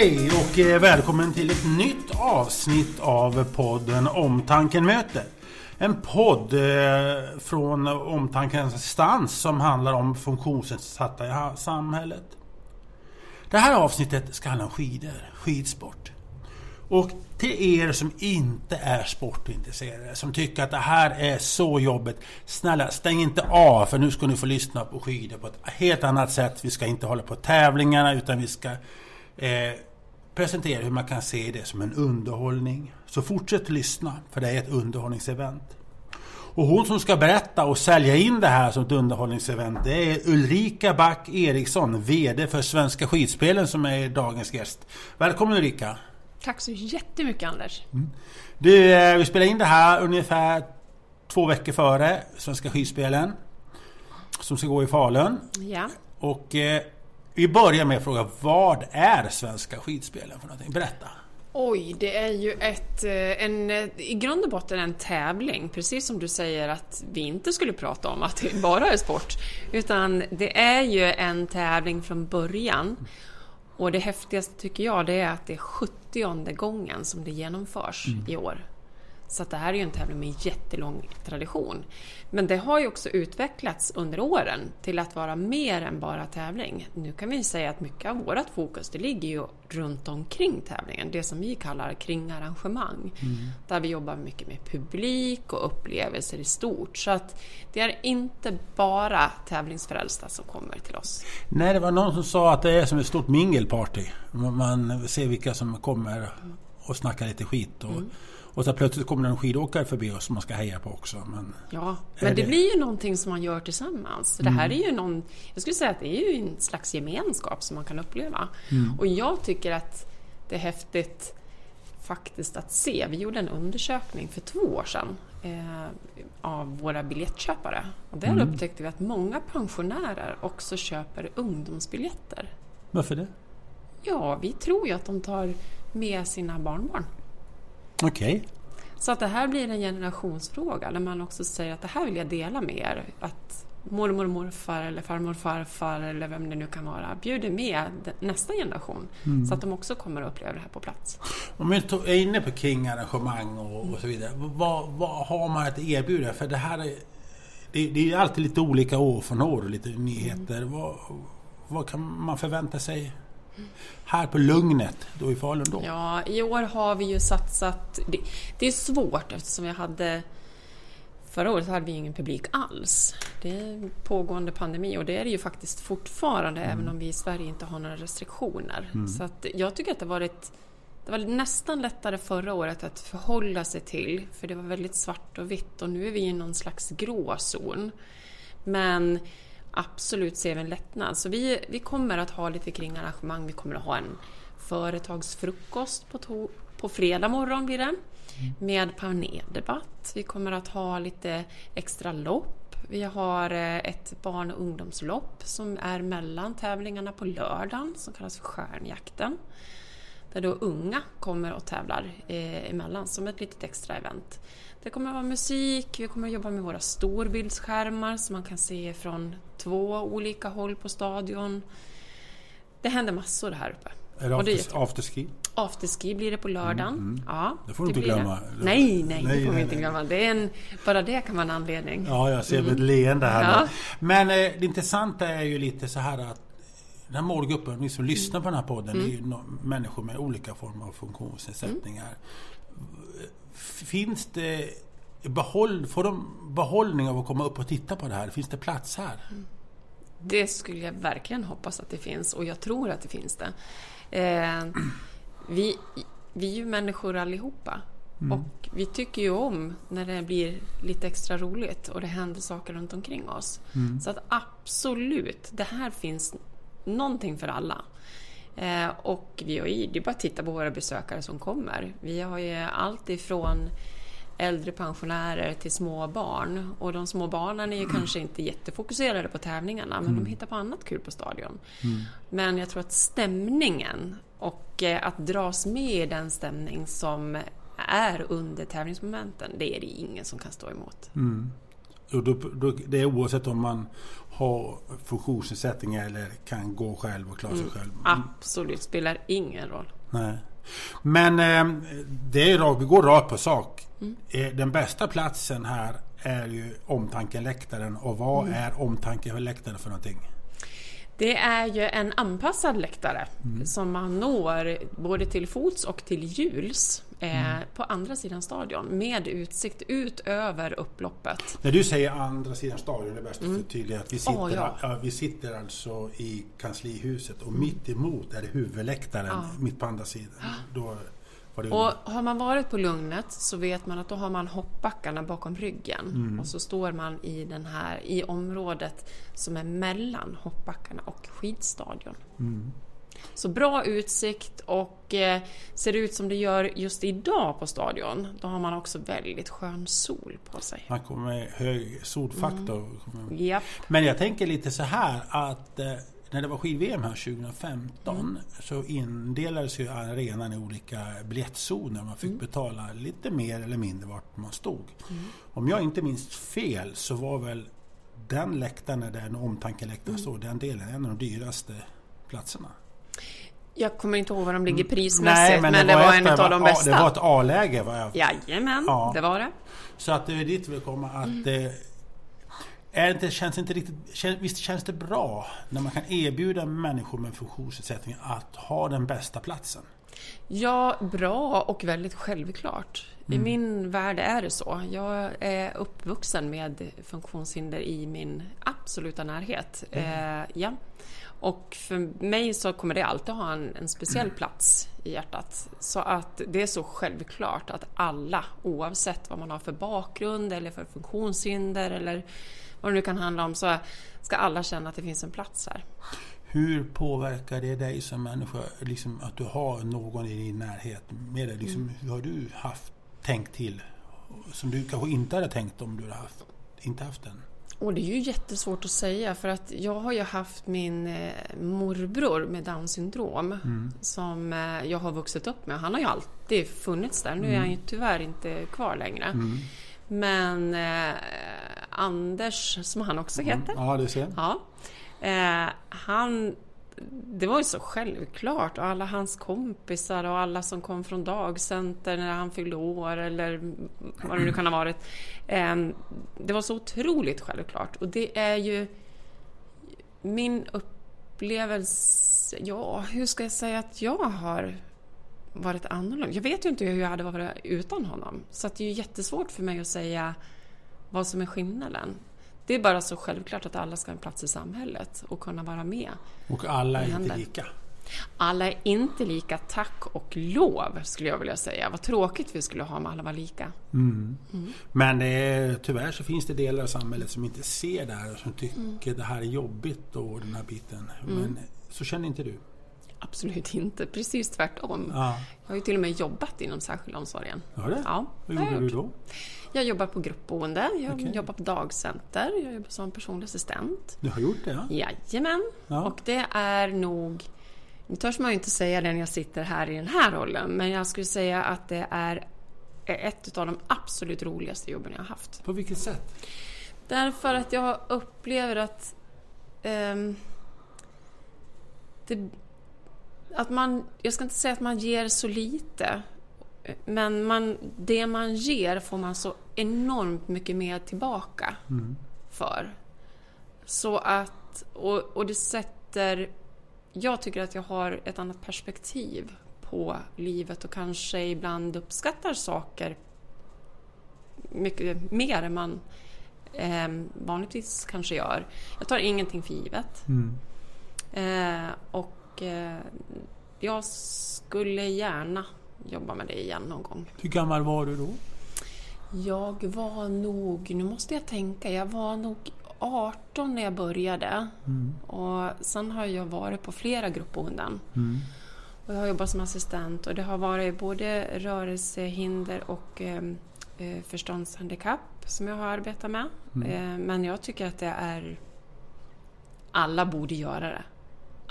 Hej och eh, välkommen till ett nytt avsnitt av podden Omtanken möter. En podd eh, från Omtankens assistans som handlar om funktionsnedsatta i samhället. Det här avsnittet ska handla om skidor, skidsport. Och till er som inte är sportintresserade, som tycker att det här är så jobbigt. Snälla, stäng inte av för nu ska ni få lyssna på skidor på ett helt annat sätt. Vi ska inte hålla på tävlingarna utan vi ska eh, presentera hur man kan se det som en underhållning. Så fortsätt lyssna, för det är ett underhållningsevent. Och hon som ska berätta och sälja in det här som ett underhållningsevent det är Ulrika Back Eriksson, VD för Svenska Skidspelen som är dagens gäst. Välkommen Ulrika! Tack så jättemycket Anders! Mm. Du, eh, vi spelar in det här ungefär två veckor före Svenska Skidspelen som ska gå i Falun. Ja. Och eh, vi börjar med att fråga, vad är Svenska skidspelen för någonting? Berätta! Oj, det är ju ett, eh, en, i grund och botten en tävling, precis som du säger att vi inte skulle prata om att det bara är sport. Utan det är ju en tävling från början. Och det häftigaste tycker jag det är att det är 70 gången som det genomförs mm. i år. Så det här är ju en tävling med jättelång tradition. Men det har ju också utvecklats under åren till att vara mer än bara tävling. Nu kan vi säga att mycket av vårt fokus det ligger ju runt omkring tävlingen, det som vi kallar kringarrangemang. Mm. Där vi jobbar mycket med publik och upplevelser i stort. Så att det är inte bara tävlingsfrälsta som kommer till oss. Nej, det var någon som sa att det är som ett stort mingelparty. Man ser vilka som kommer och snackar lite skit. Och mm och så plötsligt kommer det en skidåkare förbi oss som man ska heja på också. Men, ja, men det, det, blir ju någonting som man gör tillsammans. Det här mm. är ju någon, jag skulle säga att det är ju en slags gemenskap som man kan uppleva. Mm. Och jag tycker att det är häftigt faktiskt att se. Vi gjorde en undersökning för två år sedan eh, av våra biljettköpare. Och där mm. upptäckte vi att många pensionärer också köper ungdomsbiljetter. Varför det? Ja, vi tror ju att de tar med sina barnbarn. Okej. Okay. Så att det här blir en generationsfråga där man också säger att det här vill jag dela med er. Att mormor och morfar eller farmor och farfar eller vem det nu kan vara bjuder med nästa generation. Mm. Så att de också kommer att uppleva det här på plats. Om vi är inne på King-arrangemang och, och, så vidare. Vad, vad har man att erbjuda? För det här är, det, det är alltid lite olika år från år lite nyheter. Mm. Vad, vad kan man förvänta sig här på Lugnet då i Falun då? Ja, i år har vi ju satsat... Det, det är svårt eftersom vi hade... Förra året hade vi ingen publik alls. Det är pågående pandemi och det är det ju faktiskt fortfarande mm. även om vi i Sverige inte har några restriktioner. Mm. Så att jag tycker att det varit det var nästan lättare förra året att förhålla sig till för det var väldigt svart och vitt och nu är vi i någon slags gråzon. Men absolut ser vi en lättnad. Så vi, vi kommer att ha lite kring arrangemang. Vi kommer att ha en företagsfrukost på, to, på fredag morgon blir det. Mm. Med paneldebatt. Vi kommer att ha lite extra lopp. Vi har eh, ett barn och ungdomslopp som är mellan tävlingarna på lördagen som kallas för Stjärnjakten. Där då unga kommer och tävlar eh, emellan som ett litet extra event. Det kommer att vara musik, vi kommer att jobba med våra storbildsskärmar som man kan se från två olika håll på stadion. Det händer massor här uppe. Är det, after, afterski? Afterski blir det på lördagen. Mm, mm. Ja, det får du inte glömma. Det. Nej, nej, nej, det får vi inte glömma. Det är en, bara det kan vara en anledning. Ja, jag ser mm. ett leende här. Ja. Men eh, det intressanta är ju lite så här att den här målgruppen, ni som lyssnar på den här podden, mm. är ju människor med olika former av funktionsnedsättningar. Finns det behåll, får de behållning av att komma upp och titta på det här? Finns det plats här? Det skulle jag verkligen hoppas att det finns och jag tror att det finns det. Eh, vi, vi är ju människor allihopa. Mm. Och vi tycker ju om när det blir lite extra roligt och det händer saker runt omkring oss. Mm. Så att absolut, det här finns någonting för alla. Eh, och vi har ju, det är bara att titta på våra besökare som kommer. Vi har ju allt ifrån äldre pensionärer till små barn. Och de små barnen är ju mm. kanske inte jättefokuserade på tävlingarna men mm. de hittar på annat kul på stadion. Mm. Men jag tror att stämningen och eh, att dras med i den stämning som är under tävlingsmomenten, det är det ingen som kan stå emot. Mm. Och då, då, det är oavsett om man har funktionsnedsättning eller kan gå själv och klara sig själv. Absolut, spelar ingen roll. Nej. Men eh, det är rakt, vi går rakt på sak. Eh, Den bästa platsen här är ju omtankeläktaren. Och vad är omtankeläktaren för någonting? Det är ju en anpassad läktare som man når både till fots och till hjuls eh, på andra sidan stadion med utsikt ut över upploppet. När du säger andra sidan stadion, det är bäst att förtydliga att vi sitter, Åh, ja. ja, vi sitter alltså i kanslihuset och mitt emot är det huvudläktaren, mitt på andra sidan. Då var det Och har man varit på Lugnet så vet man att då har man hoppbackarna bakom ryggen Mm. och så står man i, den här, i området som är mellan hoppbackarna och skidstadion. Mm. Så bra utsikt och eh, ser det ut som det gör just idag på stadion, då har man också väldigt skön sol på sig. man kommer med hög solfaktor. Japp. Men jag tänker lite så här att eh, när det var skid-VM här 2015 så indelades ju arenan i olika biljettzoner. Man fick betala lite mer eller mindre vart man stod. Om jag inte minns fel så var väl den läktaren där en omtankeläktare stod, den delen en av de dyraste platserna. Jag kommer inte ihåg vad de ligger prismässigt, men, det, var var en av de bästa. Det var ett A-läge. Var jag. Jajamän, Ja. det var det. Så att det är dit vi vill komma. Att, eh, är det inte, känns det inte riktigt, visst känns det bra när man kan erbjuda människor med funktionsnedsättning att ha den bästa platsen? Ja, bra och väldigt självklart. I min värld är det så. Jag är uppvuxen med funktionshinder i min absoluta närhet. Eh, ja. Och för mig så kommer det alltid ha en, en speciell plats i hjärtat. Så att det är så självklart att alla, oavsett vad man har för bakgrund eller för funktionshinder eller vad det nu kan handla om, så ska alla känna att det finns en plats här. Hur påverkar det dig som människa, liksom, att du har någon i din närhet med dig? Liksom, Hur har du haft, tänkt till? Som du kanske inte hade tänkt om du hade haft, inte haft den? Och det är ju jättesvårt att säga för att jag har ju haft min eh, morbror med Downs syndrom som eh, jag har vuxit upp med. Han har ju alltid funnits där. Nu är han ju tyvärr inte kvar längre. Men eh, Anders, som han också heter, Ja, det ser. Ja. Eh, han, det var ju så självklart och alla hans kompisar och alla som kom från dagcenter när han fyllde år eller vad det nu kan ha varit. Ehm, det var så otroligt självklart och det är ju min upplevelse, ja hur ska jag säga att jag har varit annorlunda? Jag vet ju inte hur jag hade varit utan honom så att det är ju jättesvårt för mig att säga vad som är skillnaden. Det är bara så självklart att alla ska ha en plats i samhället och kunna vara med. Och alla är inte lika. Alla är inte lika, tack och lov, skulle jag vilja säga. Vad tråkigt vi skulle ha om alla var lika. Men det är, tyvärr så finns det delar av samhället som inte ser det här och som tycker det här är jobbigt och den här biten. Men så känner inte du? Absolut inte, precis tvärtom. Ja. Jag har ju till och med jobbat inom särskilda omsorgen. Har det? Ja, Vad gjorde du då? Jag jobbar på gruppboende, jag Okej. jobbar på dagcenter, jag jobbar som personlig assistent. Du har gjort det ja? Jajamän. Ja. Och det är nog... Nu törs man ju inte säga det när jag sitter här i den här rollen, men jag skulle säga att det är ett av de absolut roligaste jobben jag har haft. På vilket sätt? Därför att jag upplever att... ehm, det, att man... Jag ska inte säga att man ger så lite. Men man, det man ger får man så enormt mycket mer tillbaka för. Så att... Och, och det sätter... Jag tycker att jag har ett annat perspektiv på livet och kanske ibland uppskattar saker mycket mer än man eh, vanligtvis kanske gör. Jag tar ingenting för givet. Eh, och eh, jag skulle gärna jobba med det igen någon gång. Hur gammal var du då? Jag var nog, nu måste jag tänka, jag var nog 18 när jag började. Och sen har jag varit på flera gruppboenden. Och jag har jobbat som assistent och det har varit både rörelsehinder och eh, eh, förståndshandikapp som jag har arbetat med. Eh, men jag tycker att det är... Alla borde göra det.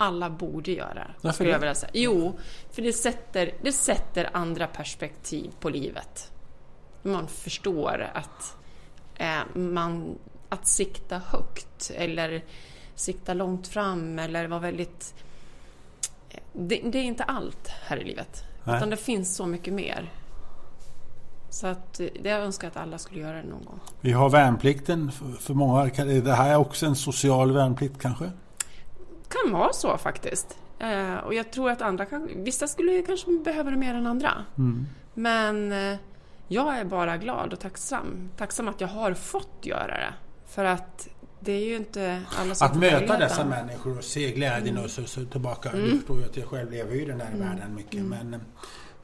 Alla borde göra det. Varför skulle jag det? vilja säga. Jo, för det sätter, det sätter andra perspektiv på livet. Man förstår att eh, man, att sikta högt eller sikta långt fram eller vara väldigt... Det, det är inte allt här i livet. Nej. Utan det finns så mycket mer. Så att det jag önskar att alla skulle göra det någon gång. Vi har värnplikten för, många. Är Det här är också en social värnplikt kanske? Kan vara så faktiskt. Eh, och jag tror att andra kan, vissa skulle kanske behöva det mer än andra. Mm. Men eh, jag är bara glad och tacksam. Tacksam att jag har fått göra det. För att det är ju inte alla som Att möta möjligheten. dessa människor och se glädjen och så, så tillbaka. Mm. Du förstår ju att jag själv lever i den här världen mycket. Men eh,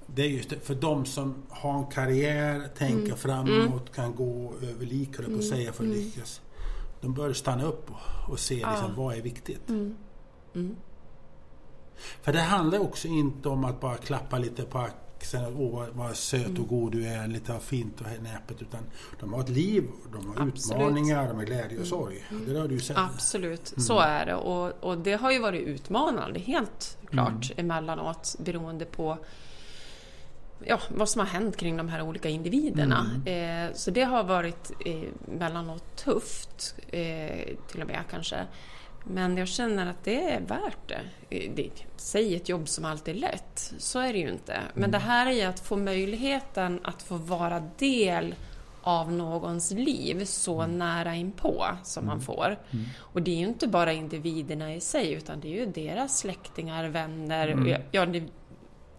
det är just det, för de som har en karriär, tänker Mm. framåt, kan gå över lik, höll på att säga, för att Mm. lyckas. De bör stanna upp och, och se liksom, Ja. vad är viktigt. Mm. Mm. För det handlar också inte om att bara klappa lite på axeln åh vad- vad söt Mm. och god du är, lite fint och näpet. Utan de har ett liv, de har Absolut. Mm. utmaningar, de har glädje och sorg. Det har du sett. Absolut, Mm. så är det. Och, och det har ju varit utmanande, helt klart, Mm. emellanåt beroende på ja, vad som har hänt kring de här olika individerna. Mm. Eh, så det har varit eh, emellanåt tufft, eh, till och med kanske. Men jag känner att det är värt det. Eh, det. Säg ett jobb som alltid är lätt, så är det ju inte. Men det här är ju att få möjligheten att få vara del av någons liv så nära inpå som man får. Och det är ju inte bara individerna i sig utan det är ju deras släktingar, vänner, ja, ja ni,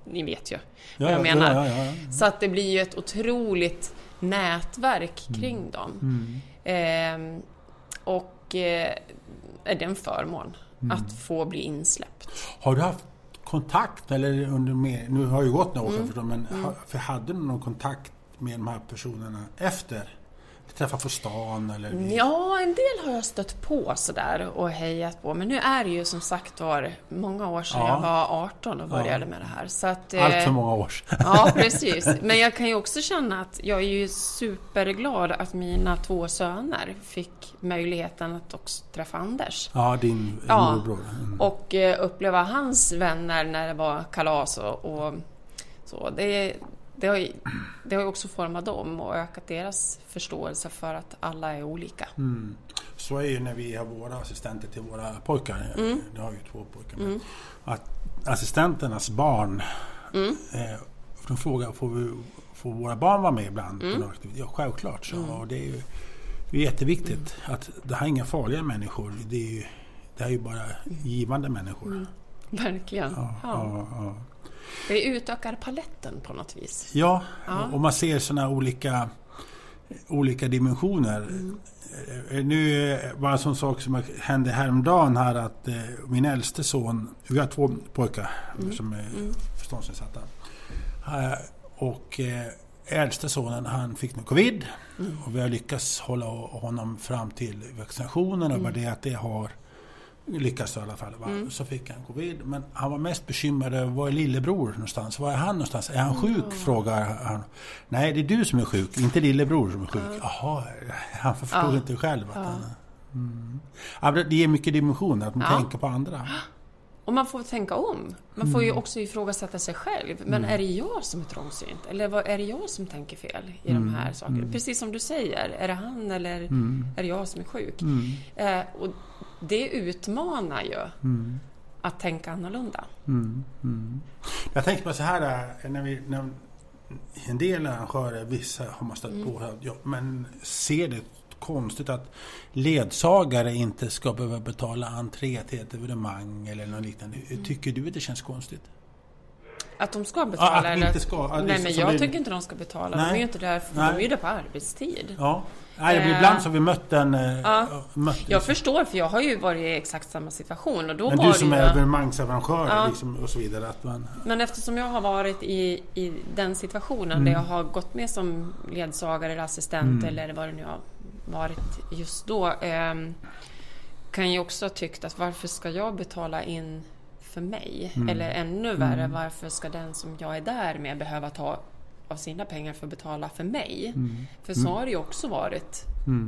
ni vet ju vad jag menar. Ja, ja, ja. Så att det blir ju ett otroligt nätverk kring dem. Mm. Ehm, och eh, är det en förmån Mm. att få bli insläppt. Har du haft kontakt, eller under mer, nu har det ju gått några år Mm. förstås, men har, för hade du någon kontakt med de här personerna efter? Träffat på stan eller? Ja, en del har jag stött på sådär och hejat på. Men nu är det ju som sagt var många år sedan Ja. jag var 18 och började Ja. med det här. Så att, eh, Allt för många år sedan. Ja, precis. Men jag kan ju också känna att jag är ju superglad att mina två söner fick möjligheten att också träffa Anders. Ja, din Ja. morbror. Mm. Och eh, uppleva hans vänner när det var kalas och, och så. Det, det, har, ju- det har också format dem och ökat deras förståelse för att alla är olika. Mm. Så är ju när vi har våra assistenter till våra pojkar. Mm. Det har ju två pojkar. med. Att assistenternas barn, Mm. eh, de frågar får, vi, får våra barn vara med ibland? Mm. Ja, självklart. Så, och det är ju det är jätteviktigt att det här är inga farliga människor. Det är ju, det här är ju bara givande människor. Verkligen. Ja, Ja. ja, ja. Det utökar paletten på något vis. Ja, Ja. och man ser sådana olika, olika dimensioner. Mm. Eh, Nu eh, var en sån sak som hände häromdagen här att eh, min äldste son, vi har två pojkar Mm. som är förståndsnedsatta. Eh, Och eh, äldste sonen han fick nu covid Mm. och vi har lyckats hålla honom fram till vaccinationen och bara det att det har lyckats i alla fall. Mm. Så fick han covid. Men han var mest bekymrad över var är lillebror någonstans? Var är han någonstans? Är han sjuk? Frågar han. Nej, det är du som är sjuk, inte lillebror som är sjuk. Jaha, han förstod Ja. inte själv. Att Ja. han, mm. ja, det ger mycket dimensioner, att man Ja. tänker på andra. Och man får tänka om. Man får ju Mm. också ifrågasätta sig själv. Men är det jag som är trångsynt? Eller vad- är det jag som tänker fel i Mm. de här sakerna? Precis som du säger, är det han eller är det jag som är sjuk? Mm. Eh, och det utmanar ju Mm. att tänka annorlunda. Mm. Mm. Jag tänkte på så här, äh, när vi, när en del arrangörer, vissa har man stött Mm. på, ja, men ser det konstigt att ledsagare inte ska behöva betala entré till ett evenemang eller något liknande. Mm. Tycker du att det känns konstigt? Att de ska betala? Ja, att eller- inte ska. att Nej, liksom men jag det- tycker inte de ska betala. De Nej. är ju inte där, för Nej. de är ju där på arbetstid. Ja. Nej, Eh, ibland så har vi mött en... eh, ja. Mött, Jag förstår, för jag har ju varit i exakt samma situation. Och då men var du som är evenemangsarrangör Ja. liksom, och så vidare. Att man, Men eftersom jag har varit i, i den situationen Mm. där jag har gått med som ledsagare eller assistent eller vad det nu har varit just då. ehm, kan jag också ha tyckt att varför ska jag betala in för mig? Mm. Eller ännu värre, varför ska den som jag är där med behöva ta av sina pengar för att betala för mig. För så har det ju också varit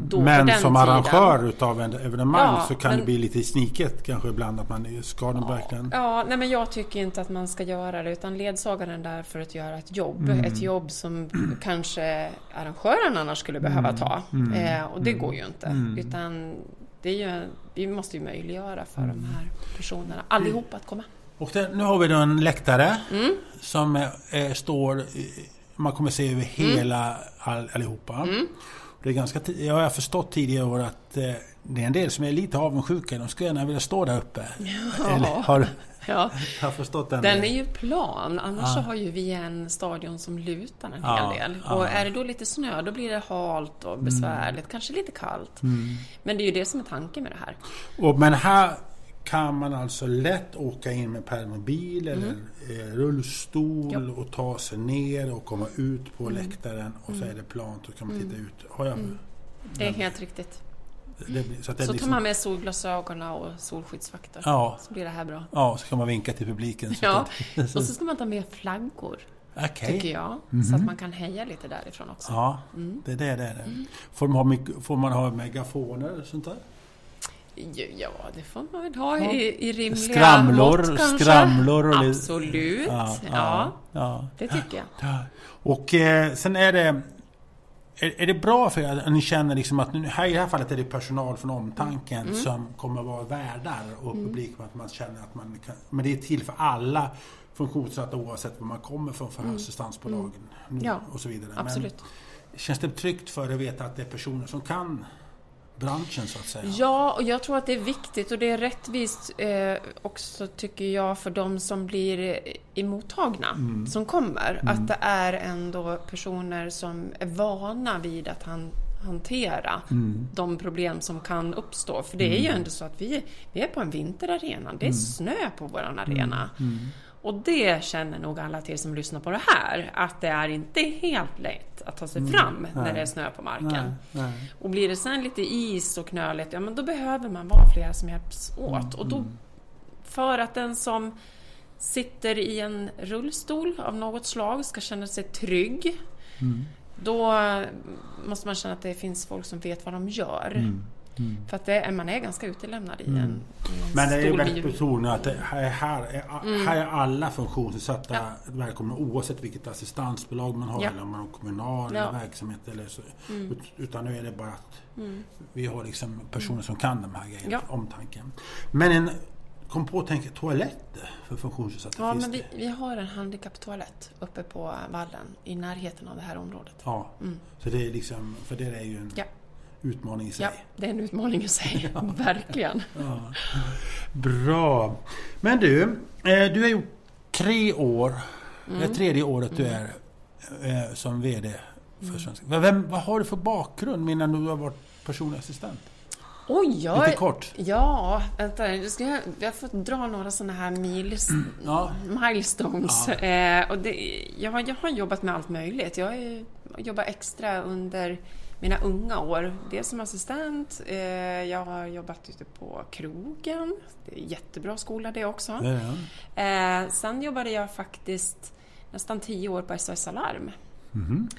då Mm. Men den som tiden. arrangör utav en evenemang Ja, så kan men- det bli lite sniket kanske ibland att man ska den verkligen... Ja, nej men jag tycker inte att man ska göra det utan ledsagaren är där för att göra ett jobb. Mm. Ett jobb som kanske arrangören annars skulle behöva Mm. ta. Eh, och det går ju inte. Utan det är ju, vi måste ju möjliggöra för Mm. de här personerna, allihopa att komma. Och det, nu har vi då en läktare Mm. som eh, står... Man kommer se över hela all, allihopa. Mm. Det är ganska, jag har förstått tidigare år att eh, det är en del som är lite avundsjuka. De skulle gärna vilja stå där uppe. Eller, har, Ja, har förstått den? den är ju plan, annars Ja. så har ju vi en stadion som lutar en Ja, hel del. ja. Och är det då lite snö, då blir det halt och besvärligt, kanske lite kallt. Mm. Men det är ju det som är tanken med det här. Och, men här kan man alltså lätt åka in med permobil eller eh, rullstol Mm. Ja. och ta sig ner och komma ut på läktaren och så är det plant och kan man titta ut. Har jag, Det är helt riktigt. det, så Så liksom, tar man med solglasögonen och solskyddsfaktor. Ja, Så blir det här bra. ja, så kan man vinka till publiken. Så Ja, och så ska man ta med flaggor, Okej. tycker jag. Så att man kan heja lite därifrån också. Ja, Mm. det är det. det, det. Får, man ha, får man ha megafoner och sånt där? Ja, det får man väl ha Ja. i, i rimliga Skramlor, mått kanske. skramlor och lite- Absolut. Ja, ja, ja. det tycker jag. Ja. Och eh, sen är det... Är, är det bra för er att ni känner liksom att nu, här, i det här fallet är det personal från omtanken Mm. som kommer att vara värdar och publik. Att man känner att man kan... Men det är till för alla funktionsnedsatta oavsett var man kommer från för assistansbolagen Mm. Ja, och så vidare. Absolut. Men känns det tryggt för er att veta att det är personer som kan branschen så att säga? Ja, och jag tror att det är viktigt och det är rättvist eh, också tycker jag för de som blir emottagna, Mm. som kommer. Att det är ändå personer som är vana vid att han, hantera Mm. de problem som kan uppstå. För det är ju ändå så att vi, vi är på en vinterarena. Det är Mm. snö på våran arena. Och det känner nog alla till som lyssnar på det här, att det är inte helt lätt att ta sig fram när Mm. Nej. det är snö på marken. Nej. Och blir det sen lite is och knöligt, ja men då behöver man vara flera som hjälps åt. Och då, för att den som sitter i en rullstol av något slag ska känna sig trygg, då måste man känna att det finns folk som vet vad de gör. För att det man är ganska utelämnad i en, i en Men det är ju väldigt hjul. betonat att här, är, här är alla funktionsnedsatta Mm. Ja. välkomna oavsett vilket assistansbolag man har Ja. eller om man har kommunal Ja. verksamhet eller så. Mm. Ut- Utan nu är det bara att vi har liksom personer som kan de här grejerna, Ja. omtanken. Men en, kom på att tänka toaletter för funktionsnedsatta. Ja, finns men vi, vi har en handikapptoalett uppe på vallen i närheten av det här området. Ja, Mm. så det är liksom, för det är ju en Ja. Utmaning i sig. Ja, det är en utmaning i sig. Verkligen. Ja. Bra. Men du, eh, du har gjort tre år. Det är tredje året du är eh, som VD för Svenska. Men Vem, vad har du för bakgrund innan du har varit personlig assistent? Oj, jag... Lite kort. Ja, vänta. Nu ska jag, jag får dra några sådana här mils, Ja. milestones. Ja. Eh, och det, jag, har, jag har jobbat med allt möjligt. Jag har jobbat extra under mina unga år. Dels som assistent, eh, jag har jobbat ute på krogen. Det är jättebra skola det också. Ja. Eh, sen jobbade jag faktiskt nästan tio år på SOS Alarm. Mhm.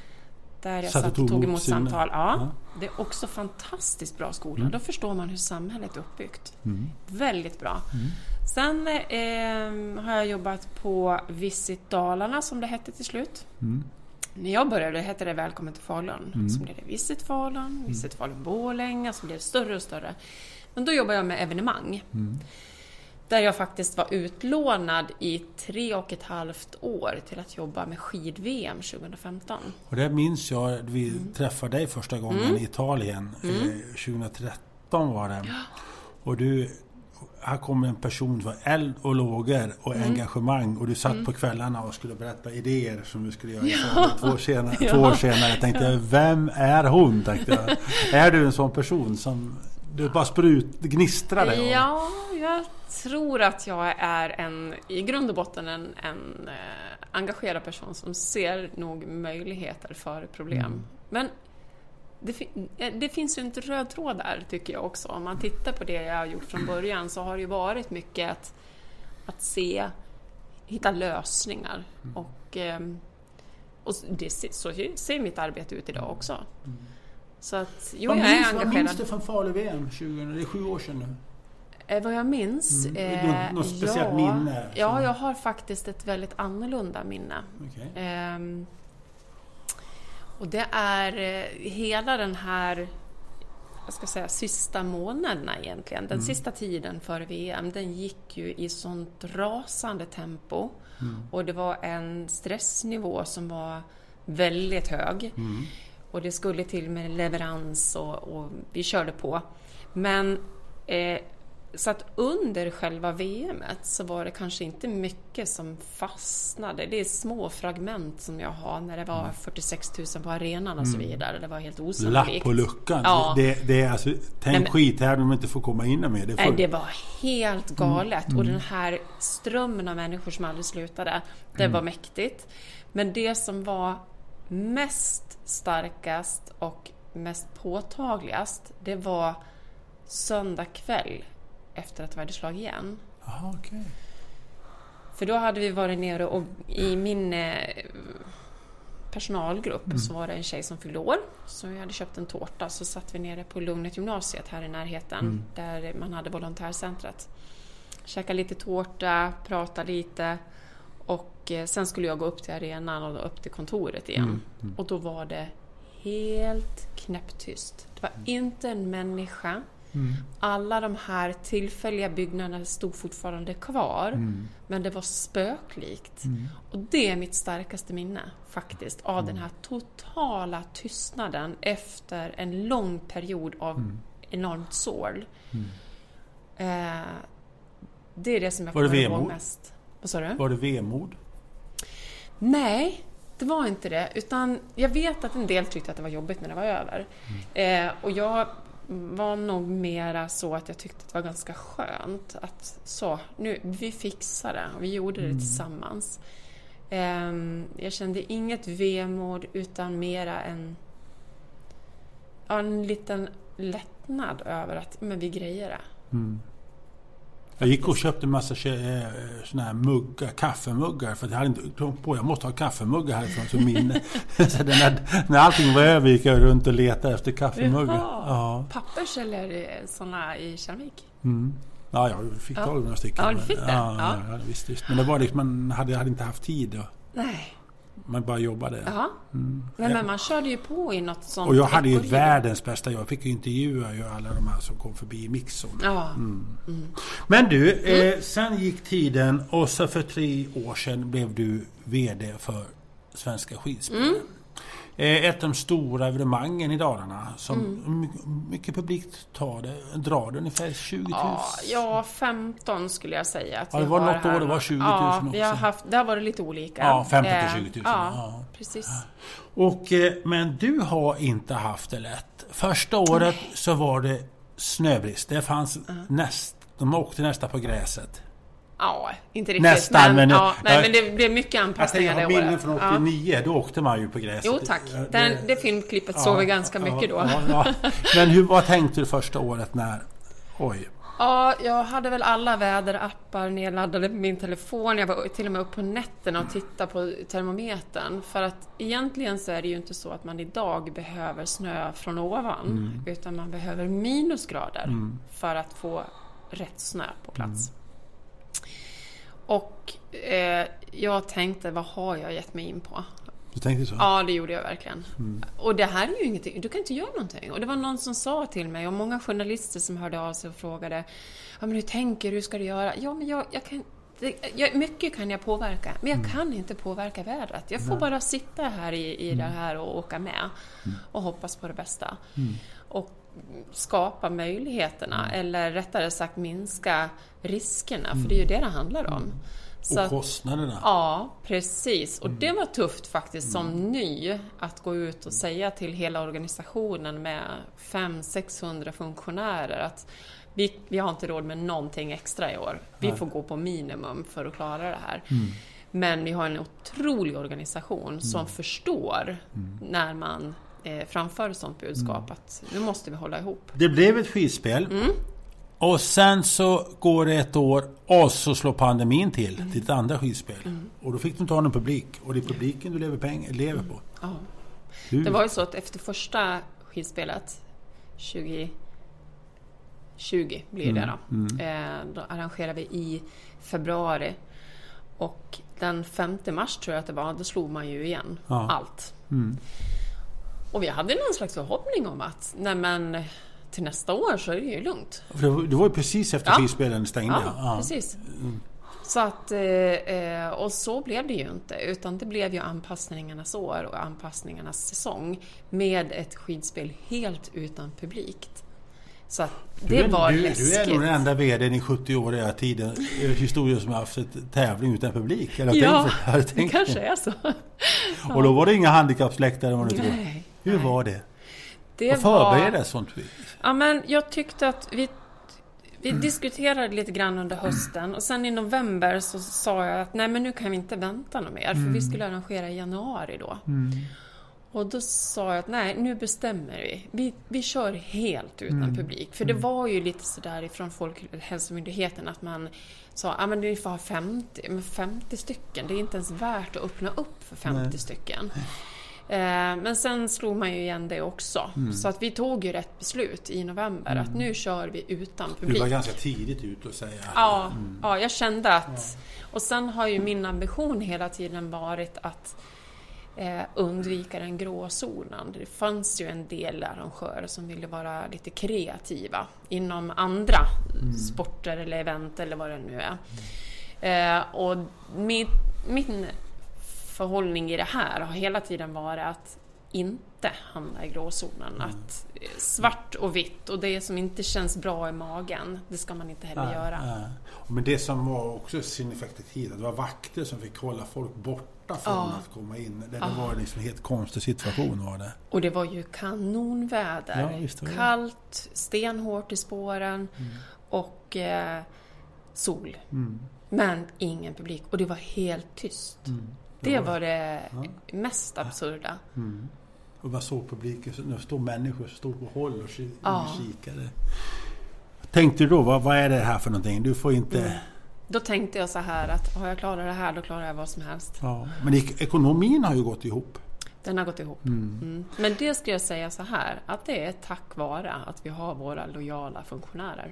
Där jag Satt och tog tog emot emot sina- samtal. Ja, Ja. Det är också fantastiskt bra skola. Mm. Då förstår man hur samhället är uppbyggt. Mm. Väldigt bra. Mm. Sen eh, har jag jobbat på Visit Dalarna som det hette till slut. Mm. När jag började hette det Välkommen till Falun. Mm. Så blev det Visit Falun, Visit Falun Borlänge, så blev större och större. Men då jobbade jag med evenemang. Mm. Där jag faktiskt var utlånad i tre och ett halvt år till att jobba med skid-VM 2015. Och det minns jag, vi Mm. träffade dig första gången i Italien. Eh, 2013 var det. Och du, här kom en person var eld och lågor och Mm. engagemang. Och du satt på kvällarna och skulle berätta idéer som du skulle göra i Falun. två, år senare, Ja. två år senare tänkte jag, vem är hon? Tänkte jag. Är du en sån person som du bara sprut, gnistrade? av? Ja, jag tror att jag är en, i grund och botten en, en eh, engagerad person som ser nog möjligheter för problem. Mm. Men det, eh, det finns ju en röd tråd där tycker jag också. Om man tittar på det jag har gjort från början så har det ju varit mycket att, att se, hitta lösningar Mm. och, ehm, och det, så ser mitt arbete ut idag också. Så att, jo, vad jag är minns, engagerad. Vad minns du från Falu-VM 2000? Det är sju år sedan nu. Eh, vad jag minns? Mm. Något, något speciellt minne? Ja, jag har faktiskt ett väldigt annorlunda minne. Okej. Ehm, och det är eh, hela den här jag ska säga, sista månaderna egentligen. Den sista tiden före VM, den gick ju i sånt rasande tempo. Och det var en stressnivå som var väldigt hög. Och det skulle till med leverans och, och vi körde på. Men eh, så att under själva VMet så var det kanske inte mycket som fastnade. Det är små fragment som jag har när det var 46 000 på arenan och så vidare. Det var helt Lapp osannolikt. på luckan. Ja. Det, det är alltså, tänk skit här de inte får komma in med. Det Nej, det var helt galet. Mm. Och den här strömmen av människor som aldrig slutade, det Mm. var mäktigt. Men det som var mest starkast och mest påtagligast, det var söndag kväll efter att vi hade slagit igen. Aha, okej. För då hade vi varit nere och i min eh, personalgrupp så var det en tjej som fyllde år. Så jag hade köpt en tårta så satt vi nere på Lugnet gymnasiet här i närheten där man hade volontärcentret. Käkade lite tårta, pratade lite och eh, sen skulle jag gå upp till arenan och upp till kontoret igen. Och då var det helt knäpptyst. Det var inte en människa. Alla de här tillfälliga byggnaderna stod fortfarande kvar. Men det var spöklikt. Och det är mitt starkaste minne faktiskt. Av den här totala tystnaden efter en lång period av enormt sorl. Eh, det är det som jag Var det kommer ihåg vemod? mest. Vad sa du? Var det vemod? Nej, det var inte det. Utan jag vet att en del tyckte att det var jobbigt när det var över. Eh, och jag var nog mera så att jag tyckte att det var ganska skönt att så, nu, vi fixar det och vi gjorde det tillsammans. Ehm, jag kände inget vemod utan mera en, en liten lättnad över att men vi grejer det. Jag gick och köpte en massa eh, såna här muggar, kaffemuggar. För jag hade inte kommit på jag måste ha kaffemuggar härifrån som minne. så den här, när allting var över gick jag runt och letade efter kaffemuggar. Ja. Pappers eller sådana i keramik? Mm. Ja, jag fick Ja. tag i några stycken. Ja, du fick det? Ja, Ja. ja. ja visst, visst. Men det var liksom, man hade, hade inte haft tid. Och Nej. Man bara jobbade. Jaha. Nej, men man körde ju på i något sånt Och jag hade ju världens bästa Jag fick ju intervjua ju alla de här som kom förbi i Mixon. Ja. Men du, eh, sen gick tiden och så för tre år sedan blev du VD för Svenska skidspelen. Eh, ett av de stora evenemangen i Dalarna. Som Mm. my- mycket publik tar det, drar det ungefär 20 000. Ja, ja, 15 skulle jag säga. Att Ja, det var något år det var 20 000 ja, vi har också. haft, Där var det lite olika. Ja, 15 Eh, till 20 000. Ja, Ja. precis. Och, eh, men du har inte haft det lätt. Första året så var det snöbrist. Det fanns näst, de åkte nästan på gräset. Ja, inte riktigt. Nästan, men, men- ja, nej, jag- men det blev mycket Jag anpassningar det på minnen året. från Ja. 89, då åkte man ju på gräset. Jo tack, Ja, Den, det filmklippet såg vi ganska mycket då. Ja, ja. Men hur, vad tänkte du första året när... Oj. Ja, jag hade väl alla väderappar nedladdade på min telefon. Jag var till och med uppe på nätterna och tittade på termometern. För att egentligen så är det ju inte så att man idag behöver snö från ovan. Utan man behöver minusgrader för att få rätt snö på plats. Och eh, jag tänkte, vad har jag gett mig in på? Du tänkte så? Ja, det gjorde jag verkligen. Och det här är ju ingenting, du kan inte göra någonting. Och det var någon som sa till mig, och många journalister som hörde av sig och frågade ja, men hur tänker du, hur ska du göra? Ja, men jag, jag kan... Det, jag, mycket kan jag påverka, men jag kan inte påverka vädret. Jag får bara sitta här i, i det här och åka med och hoppas på det bästa. Och skapa möjligheterna, eller rättare sagt minska riskerna, för det är ju det det handlar om. Så Och att- kostnaderna? Ja, precis. Och det var tufft faktiskt som ny att gå ut och säga till hela organisationen med 500-600 funktionärer att vi, vi har inte råd med någonting extra i år. Vi får gå på minimum för att klara det här. Men vi har en otrolig organisation som förstår när man eh, framför ett sådant budskap att nu måste vi hålla ihop. Det blev ett skidspel. Mm. Och sen så går det ett år och så slår pandemin till, mm. ditt andra skidspel. Mm. Och då fick du inte ha någon publik. Och det är publiken du lever, peng, lever på. Ja. Det var ju så att efter första skidspelet, 2020 blir det då. Mm. mm. Eh, då arrangerade vi i februari. Och den 5 mars tror jag att det var, då slog man ju igen ja. allt. Mm. Och vi hade någon slags förhoppning om att, nej men till nästa år så är det ju lugnt. Det var ju precis efter ja. skivspelen stängde. Ja, ja. precis. Mm. Så att, eh, och så blev det ju inte, utan det blev ju anpassningarnas år och anpassningarnas säsong med ett skidspel helt utan publik. Så att det du, var du, läskigt. Du är nog den enda VDn i 70-åriga tiden, historien som har haft ett tävling utan publik. Eller ja, tänkt, det kanske är så. och då var det inga handikappsläktare vad du tror. Hur nej. var det? Det Vad förberedde var... sånt? Ja, men jag tyckte att vi vi mm. diskuterade lite grann under hösten och sen i november så sa jag att nej men nu kan vi inte vänta något mer för mm. vi skulle arrangera i januari då. Mm. Och då sa jag att nej, nu bestämmer vi. Vi, vi kör helt utan mm. publik. För det mm. var ju lite sådär ifrån Folkhälsomyndigheten att man sa att ah, men vi får ha 50, men 50 stycken. Det är inte ens värt att öppna upp för 50 nej. stycken. Eh, men sen slog man ju igen det också. Mm. Så att vi tog ju rätt beslut i november mm. att nu kör vi utan publik. Du var ganska tidigt ute och säga. Ja, mm. ja jag kände att... Och sen har ju min ambition hela tiden varit att eh, undvika den grå zonen. Det fanns ju en del arrangörer som ville vara lite kreativa inom andra mm. sporter eller event eller vad det nu är. Eh, och min, min förhållning i det här har hela tiden varit att inte hamna i gråzonen. Mm. Att eh, svart och vitt och det som inte känns bra i magen, det ska man inte heller ja, göra. Ja. Men det som var också signifikativt, det var vakter som fick hålla folk borta från ja. att komma in. Det, det var liksom en helt konstig situation var det. Och det var ju kanonväder. Ja, Kallt, stenhårt i spåren mm. och eh, sol. Mm. Men ingen publik och det var helt tyst. Mm. Det var det ja. mest absurda. Mm. Och man såg publiken, det stod människor som stod på håll och ja. kikade. Tänkte du då, vad, vad, är det här för någonting? Du får inte... Mm. Då tänkte jag så här att har jag klarat det här, då klarar jag vad som helst. Ja. Men ekonomin har ju gått ihop. Den har gått ihop. Mm. Mm. Men det ska jag säga så här, att det är tack vare att vi har våra lojala funktionärer.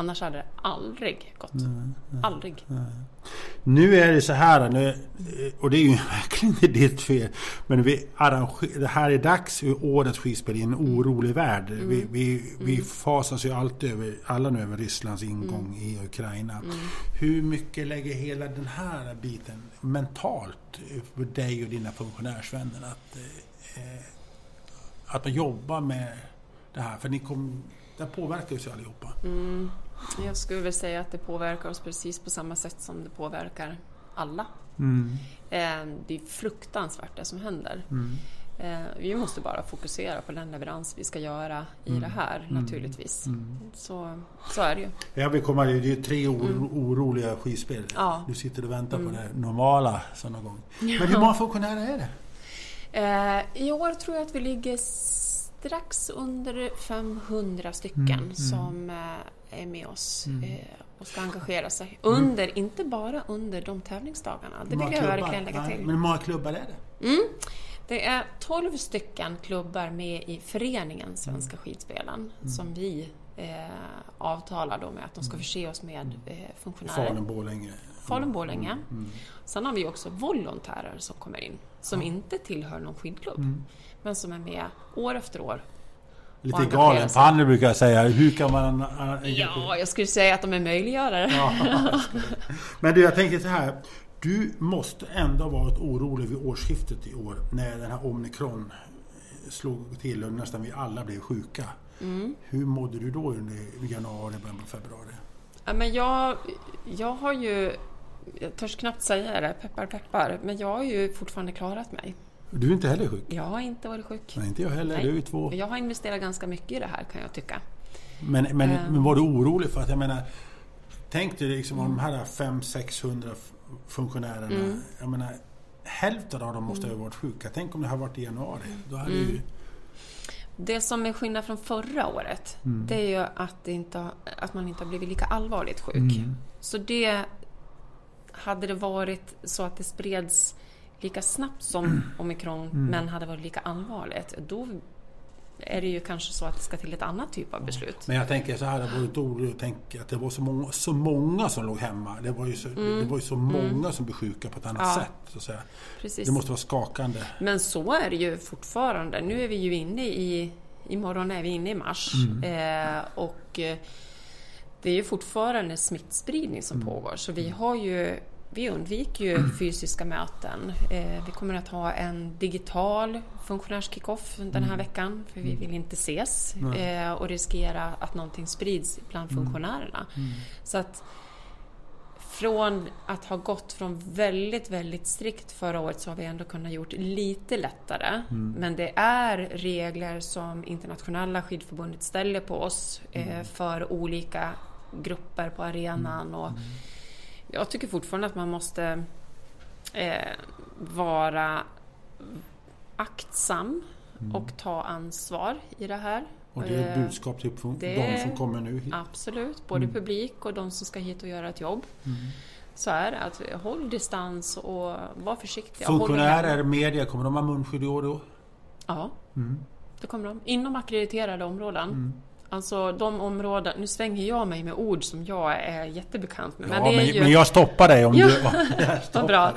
Annars hade det aldrig gått. Nej, nej, aldrig. Nej. Nu är det så här, nu, och det är ju verkligen inte ditt fel, men vi det här är dags i årets skidspel i en orolig värld. Mm. Vi, vi, vi mm. fasas ju alltid över, alla nu över Rysslands ingång mm. i Ukraina. Mm. Hur mycket lägger hela den här biten mentalt för dig och dina funktionärsvänner att, eh, att man jobbar med det här? För ni kom, det påverkar ju sig allihopa. Mm. Jag skulle väl säga att det påverkar oss precis på samma sätt som det påverkar alla. Mm. Eh, det är fruktansvärt det som händer. Mm. Eh, vi måste bara fokusera på den leverans vi ska göra i mm. det här mm. naturligtvis. Mm. Så, så är det ju. Jag vill komma, det är tre oro, mm. oroliga skidspel. Ja. Du sitter och väntar på det normala sådana gånger. Men hur många funktionärer är det? Eh, I år tror jag att vi ligger strax under 500 stycken som är med oss mm. Eh, och ska engagera sig. Under, mm. inte bara under de tävlingsdagarna. Det vill jag verkligen lägga till. Men hur många klubbar är det? Mm. Det är 12 stycken klubbar med i föreningen Svenska mm. skidspelen mm. som vi eh, avtalar då med att de ska mm. förse oss med eh, funktionärer. Falun-Borlänge. Falun-Borlänge. Mm. Sen har vi också volontärer som kommer in som inte tillhör någon skidklubb men som är med år efter år Lite galen panne brukar jag säga. Hur kan man... Ja, jag skulle säga att de är möjliggörare. Ja, Men du, jag tänker så här. Du måste ändå ha varit orolig vid årsskiftet i år när den här omikron slog till och nästan vi alla blev sjuka. Mm. Hur mådde du då under januari, början på februari? Ja, men jag, jag har ju, jag törs knappt säga det, peppar peppar, men jag har ju fortfarande klarat mig. Du är inte heller sjuk? Jag har inte varit sjuk. Nej, inte jag heller. Nej. Du är två. Jag har investerat ganska mycket i det här kan jag tycka. Men, men, um. men var du orolig för att, jag menar, tänk dig liksom mm. om de här 500-600 funktionärerna. Mm. Jag menar, hälften av dem måste mm. ha varit sjuka. Tänk om det har varit i januari. Då hade mm. ju... Det som är skillnad från förra året, det är ju att, det inte, har- att man inte har blivit lika allvarligt sjuk. Mm. Så det... Hade det varit så att det spreds lika snabbt som omikron, men hade varit lika allvarligt, då är det ju kanske så att det ska till ett annat typ av beslut. Men jag tänker så här, det var inte oroligt att tänka att det var så många, så många som låg hemma. Det var ju så, det var ju så många som blev sjuka på ett annat Ja. sätt. Så att säga. Precis. Det måste vara skakande. Men så är det ju fortfarande. Nu är vi ju inne i... Imorgon är vi inne i mars. Eh, och eh, det är ju fortfarande smittspridning som pågår. Så vi har ju... Vi undviker ju fysiska möten. Eh, vi kommer att ha en digital funktionärskickoff den här veckan. För vi vill inte ses eh, och riskera att någonting sprids bland funktionärerna. Så att från att ha gått från väldigt, väldigt strikt förra året så har vi ändå kunnat gjort lite lättare. Men det är regler som internationella skidförbundet ställer på oss eh, för olika grupper på arenan. Och jag tycker fortfarande att man måste eh, vara aktsam och ta ansvar i det här. Och det är ett Eh, budskap till de som kommer nu hit. Absolut, både publik och de som ska hit och göra ett jobb. Så är det, att håll distans och var er Funktionärer, media, kommer de ha munskydd i år då? Ja, Mm. det kommer de. Inom ackrediterade områden. Alltså de områden, nu svänger jag mig med ord som jag är jättebekant med. Ja, men men, ju... men jag stoppar dig om Ja, du... Vad bra.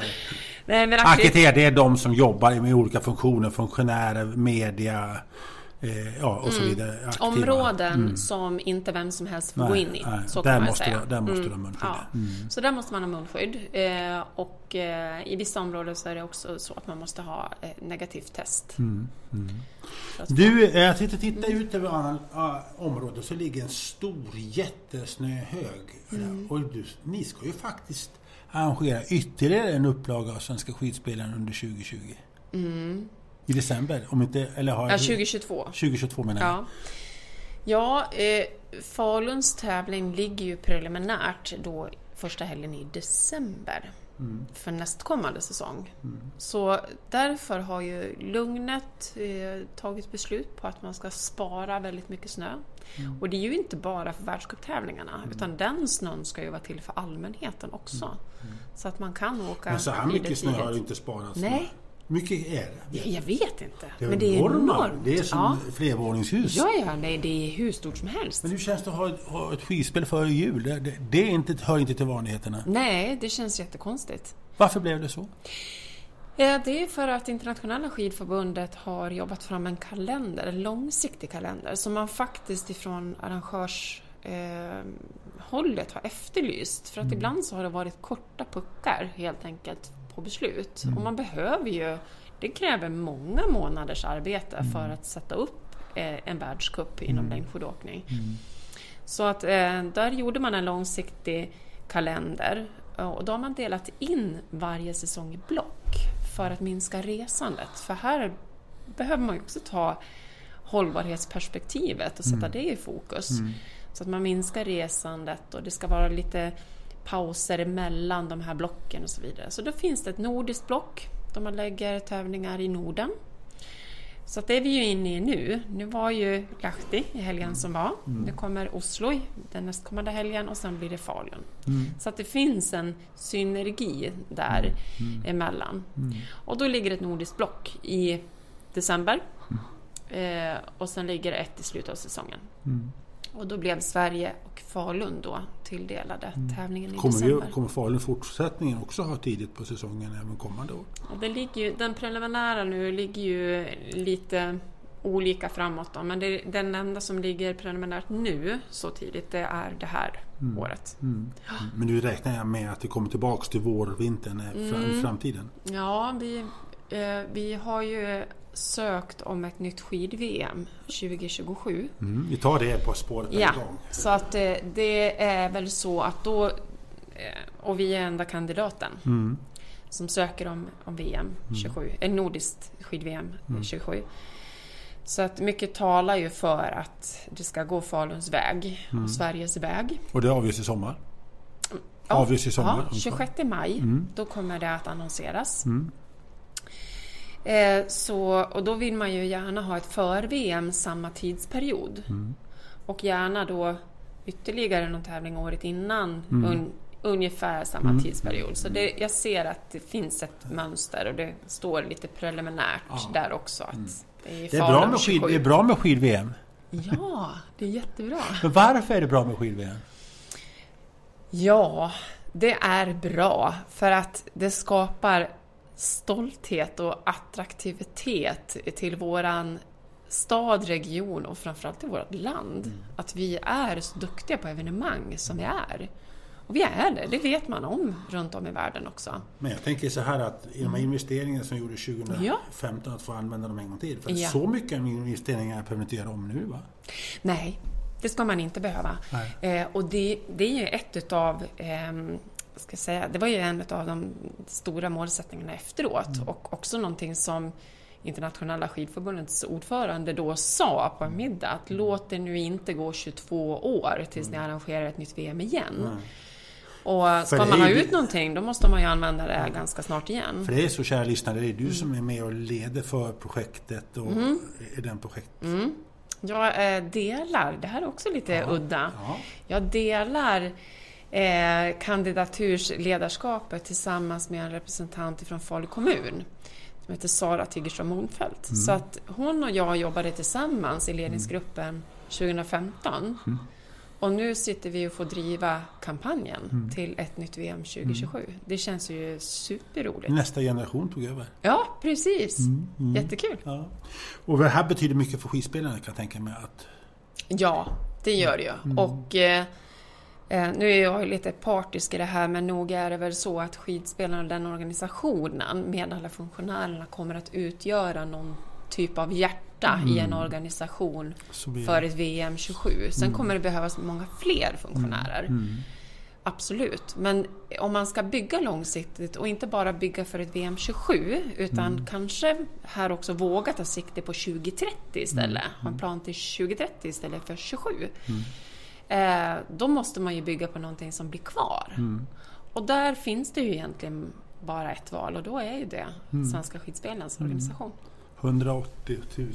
Nej, men ackredit- Ackrediterade, det är de som jobbar med olika funktioner. Funktionärer, media eh, ja, och så vidare. Aktiva. Mm. Områden som inte vem som helst får Nej, gå in i. nej, så där måste säga. där måste Mm, du ha munskydd. Ja. Så där måste man ha munskydd. Eh, och eh, i vissa områden så är det också så att man måste ha negativt test. Mm, att- Du, jag sitter och tittar ut över annan, ah, område så ligger en stor jättesnöhög. Mm. Och du, ni ska ju faktiskt arrangera ytterligare en upplaga av Svenska skidspelen under 2020. I december, om inte... Eller har Mm. Ja, 2022. 2022 menar jag. Ja, ja eh, Faluns tävling ligger ju preliminärt då första helgen i december för nästkommande säsong. Så därför har ju Lugnet eh, tagit beslut på att man ska spara väldigt mycket snö. Och det är ju inte bara för världscuptävlingarna utan den snön ska ju vara till för allmänheten också. Så att man kan åka Men så här det mycket snö har ju inte sparats. Nej. Mycket är det? Ja, Jag vet inte. Det är men det är enorma. enormt. Det är som ja. flervåningshus. Ja, ja, nej, det är hur stort som helst. Men hur känns det att ha ett, ha ett skidspel före jul? Det, det, det är inte, hör inte till vanligheterna. Nej, det känns jättekonstigt. Varför blev det så? Det är för att Internationella skidförbundet har jobbat fram en kalender, en långsiktig kalender, som man faktiskt ifrån arrangörshållet eh, hållet har efterlyst. För att ibland så har det varit korta puckar helt enkelt på beslut. Och man behöver ju, det kräver många månaders arbete för att sätta upp eh, en världscup inom längdskidåkning. Så att eh, där gjorde man en långsiktig kalender och då har man delat in varje säsong i block för att minska resandet. För här behöver man ju också ta hållbarhetsperspektivet och sätta det i fokus. Så att man minskar resandet och det ska vara lite pauser emellan de här blocken och så vidare. Så då finns det ett nordiskt block där man lägger tävlingar i Norden. Så det är vi ju inne i nu. Nu var ju Lahti i helgen som var. Nu kommer Oslo i den nästkommande helgen och sen blir det Falun. Så att det finns en synergi där emellan. Och då ligger ett nordiskt block i december. Eh, och sen ligger ett i slutet av säsongen. Och då blev Sverige och Falun då tilldelade tävlingen i Kommer, december. vi, kommer Falun fortsättningen också ha tidigt på säsongen även kommande år? Och det ligger ju, den preliminära nu ligger ju lite olika framåt då, men det, den enda som ligger preliminärt nu så tidigt det är det här året. Men nu räknar jag med att det kommer tillbaks till vårvintern eh, fram, Mm. framtiden. Ja, vi, eh, vi har ju sökt om ett nytt skid-VM 2027. Mm. Vi tar det på spåret Ja, en gång. så att eh, det är väl så att då, eh, och vi är enda kandidaten Mm. som söker om, om VM 27, ett nordiskt skid-VM 27. Så att mycket talar ju för att det ska gå Faluns väg och Sveriges väg. Och det avgörs i sommar? Ja, Avgörs i sommar? Ja, 26 maj, Mm. då kommer det att annonseras. Eh, så, och då vill man ju gärna ha ett för-VM samma tidsperiod. Och gärna då ytterligare någon tävling året innan. Un, ungefär samma tidsperiod. Så det, jag ser att det finns ett mönster och det står lite preliminärt där också. Att det är, Det är bra med, skid, 27. det är bra med skid-VM. Ja, det är jättebra. Men varför är det bra med skid-VM? Ja, det är bra för att det skapar stolthet och attraktivitet till våran stad, region och framförallt till vårt land. Att vi är så duktiga på evenemang som vi är. Och vi är det, det vet man om runt om i världen också. Men jag tänker så här att i de här investeringarna som gjordes 2015 att få använda dem en gång till. För Ja. så mycket investeringar behöver inte göra om nu va? Nej, det ska man inte behöva. Eh, och det, det är ju ett utav ehm, ska säga, det var ju en av de stora målsättningarna efteråt och också någonting som Internationella skidförbundets ordförande då sa på en middag att låt det nu inte gå 22 år tills ni arrangerar ett nytt VM igen. Och ska det man är ha ut någonting då måste man ju använda det ganska snart igen. För det är så kära lyssnare, det är Mm. du som är med och leder för projektet och i den projekt... Mm. Jag eh, delar, det här är också lite udda, Ja. jag delar eh, kandidatursledarskapet tillsammans med en representant från Falu kommun som heter Sara Tiggerström Monfeldt. Så att hon och jag jobbade tillsammans i ledningsgruppen 2015. Och nu sitter vi och får driva kampanjen till ett nytt VM 2027. Det känns ju superroligt. Nästa generation tog över. Ja, precis. Jättekul. Ja. Och det här betyder mycket för skidspelarna kan jag tänka mig. Att, Ja, det gör det ju. Och eh, eh, nu är jag ju lite partisk i det här, men nog är det väl så att skidspelarna och den organisationen med alla funktionärerna kommer att utgöra någon typ av hjärta i en organisation så blir för ett VM 27. Sen kommer det behövas många fler funktionärer. Absolut, men om man ska bygga långsiktigt och inte bara bygga för ett VM 27 utan kanske här också våga ta sikte på 2030 istället. Ha en plan till 2030 istället för 27. Eh, då måste man ju bygga på någonting som blir kvar. Och där finns det ju egentligen bara ett val och då är ju det Svenska Skidspelarnas organisation. 180 000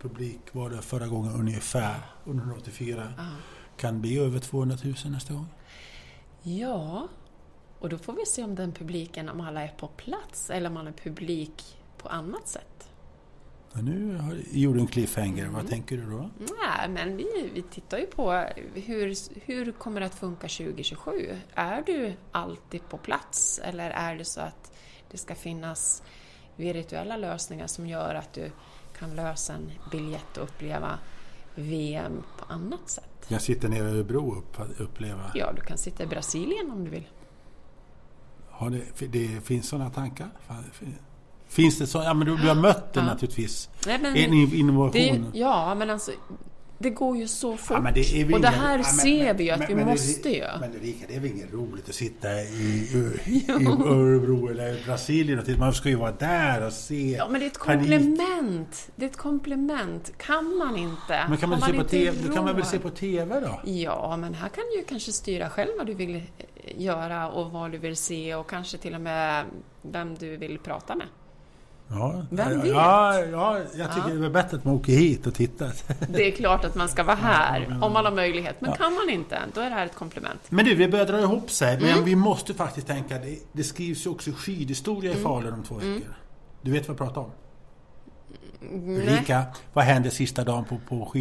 publik var det förra gången ungefär, under 184. Kan det bli över 200 000 nästa gång? Ja, och då får vi se om den publiken, om alla är på plats eller om man är publik på annat sätt. Ja, nu har- gjorde du en cliffhanger, vad tänker du då? Nej, men vi, vi tittar ju på hur, hur kommer det att funka 2027? Är du alltid på plats eller är det så att det ska finnas virtuella lösningar som gör att du kan lösa en biljett och uppleva VM på annat sätt? Jag sitter nere i Örebro och upp, uppleva. Ja, du kan sitta i Brasilien om du vill. Har det, det finns sådana tankar? Finns det så? Ja, men du, du har mött det Ja. naturligtvis. Nej, men En in- innovation. det, ja, men alltså det går ju så fort. Ja, det och det här ja, men- ser vi ju att men- vi men måste det, ju. Men Ulrika, det är väl inget roligt att sitta i, i, i Örebro eller Brasilien och titta. Man ska ju vara där och se. Ja, men det är ett komplement. Det är ett komplement. Kan man inte? Men kan man, har se på TV, det kan man väl se på TV då? Ja, men här kan du ju kanske styra själv vad du vill eh, göra och vad du vill se och kanske till och med vem du vill prata med. Ja, Vem vet? ja, ja, jag tycker Ja. det är bättre att man åker hit och tittar. Det är klart att man ska vara här om man har möjlighet, men kan man inte, då är det här ett komplement. Men du, det börjar dra ihop sig. Men Mm. vi måste faktiskt tänka, det, det skrivs ju också skidhistoria Mm. i Falun om två veckor. Du vet vad jag pratar om? Ulrika, vad händer sista dagen på, på,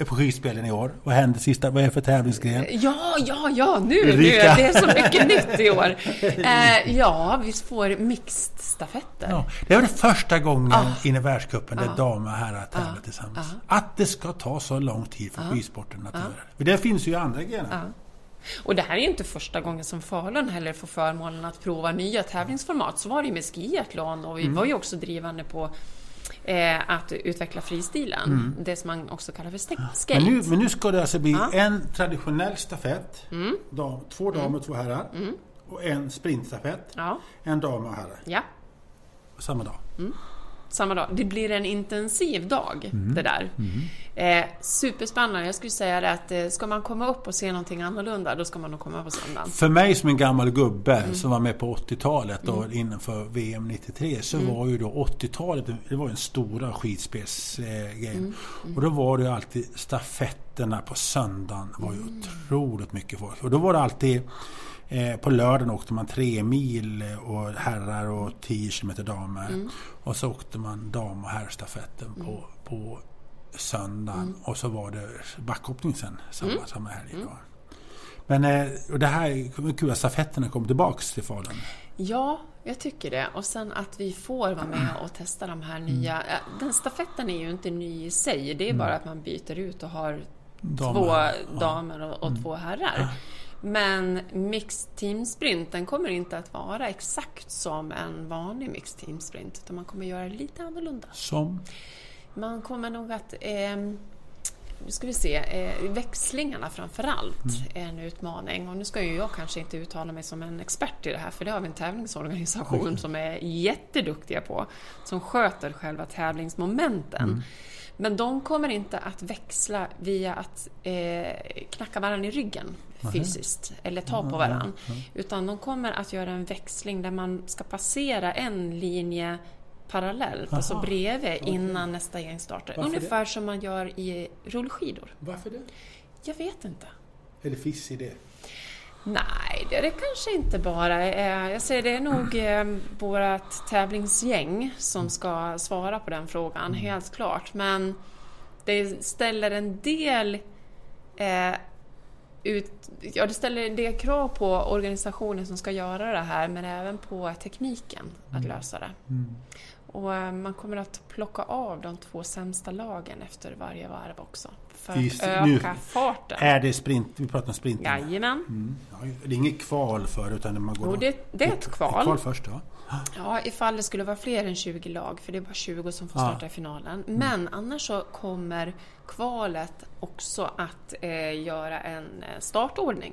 eh, på skidspelen i år? Vad händer sista, vad är det för tävlingsgren? Ja, ja, ja, nu, nu! Ulrika. Det är så mycket nytt i år. Eh, ja, vi får mixed stafetter. Ja, det var det första gången Ah. i världscupen där Ah. damer och herrar tävlar Ah. tillsammans. Ah. Att det ska ta så lång tid för skidsporten att göra det. För det finns ju andra grenar. Ja. Och det här är ju inte första gången som Falun heller får förmånen att prova nya tävlingsformat. Så var det ju med skiathlon och vi Mm. var ju också drivande på eh, att utveckla fristilen. Det som man också kallar för skate. Mm. Men nu, men nu ska det alltså bli Ja. en traditionell stafett, Mm. dam, två damer och två herrar. Och en sprintstafett, Ja, en dam och herrar. ja. Samma dag. Samma dag. Det blir en intensiv dag, det där. Eh, superspännande. Jag skulle säga det att eh, ska man komma upp och se någonting annorlunda, då ska man nog komma på söndagen. För mig som en gammal gubbe som var med på 80-talet och innanför VM 93 så var ju då 80-talet det var den stora skidspelsgrejen. Och då var det ju alltid stafetterna på söndagen. Det var ju otroligt mycket folk. Och då var det alltid Eh, på lördagen åkte man tre mil eh, och herrar och 10 kilometer damer. Och så åkte man dam och herrstafetten på, på söndagen. Och så var det backhoppning sen samma, samma helg. Då. Men eh, och det här är kul att stafetterna kom tillbaks till Falun. Ja, jag tycker det. Och sen att vi får vara med och testa de här nya... Mm. ja, Den stafetten är ju inte ny i sig. Det är bara att man byter ut och har Damer, två. Mm. damer och, och två herrar. Men mixed team sprint, den kommer inte att vara exakt som en vanlig mixed team sprint. Utan man kommer göra det lite annorlunda. Som? Man kommer nog att... Eh, nu ska vi se. Eh, växlingarna framför allt är en utmaning. Och nu ska ju jag kanske inte uttala mig som en expert i det här för det har vi en tävlingsorganisation som är jätteduktiga på. Som sköter själva tävlingsmomenten. Men de kommer inte att växla via att eh, knacka varandra i ryggen fysiskt eller ta på varandra. Utan de kommer att göra en växling där man ska passera en linje parallellt, alltså Aha. bredvid innan nästa gäng startar. Varför Ungefär som man gör i rullskidor. Varför det? Jag vet inte. Är det fiss i det? Nej, det är det kanske inte bara. Eh, Jag säger det är nog eh, vårt tävlingsgäng som ska svara på den frågan, helt klart. Men det ställer en del eh, ut, ja, det ställer del krav på organisationen som ska göra det här, men även på tekniken att lösa det. Och eh, man kommer att plocka av de två sämsta lagen efter varje varv också. För Just- att nu- öka farten. Är det sprint? Vi pratar om sprinten. Jajamän. Mm. Ja, det är inget kval för utan man går... Jo, det, det är ett kval. Kval först, ja. Ja, ifall det skulle vara fler än 20 lag, för det är bara 20 som får Ja. starta i finalen. Men annars så kommer kvalet också att eh, göra en eh, startordning.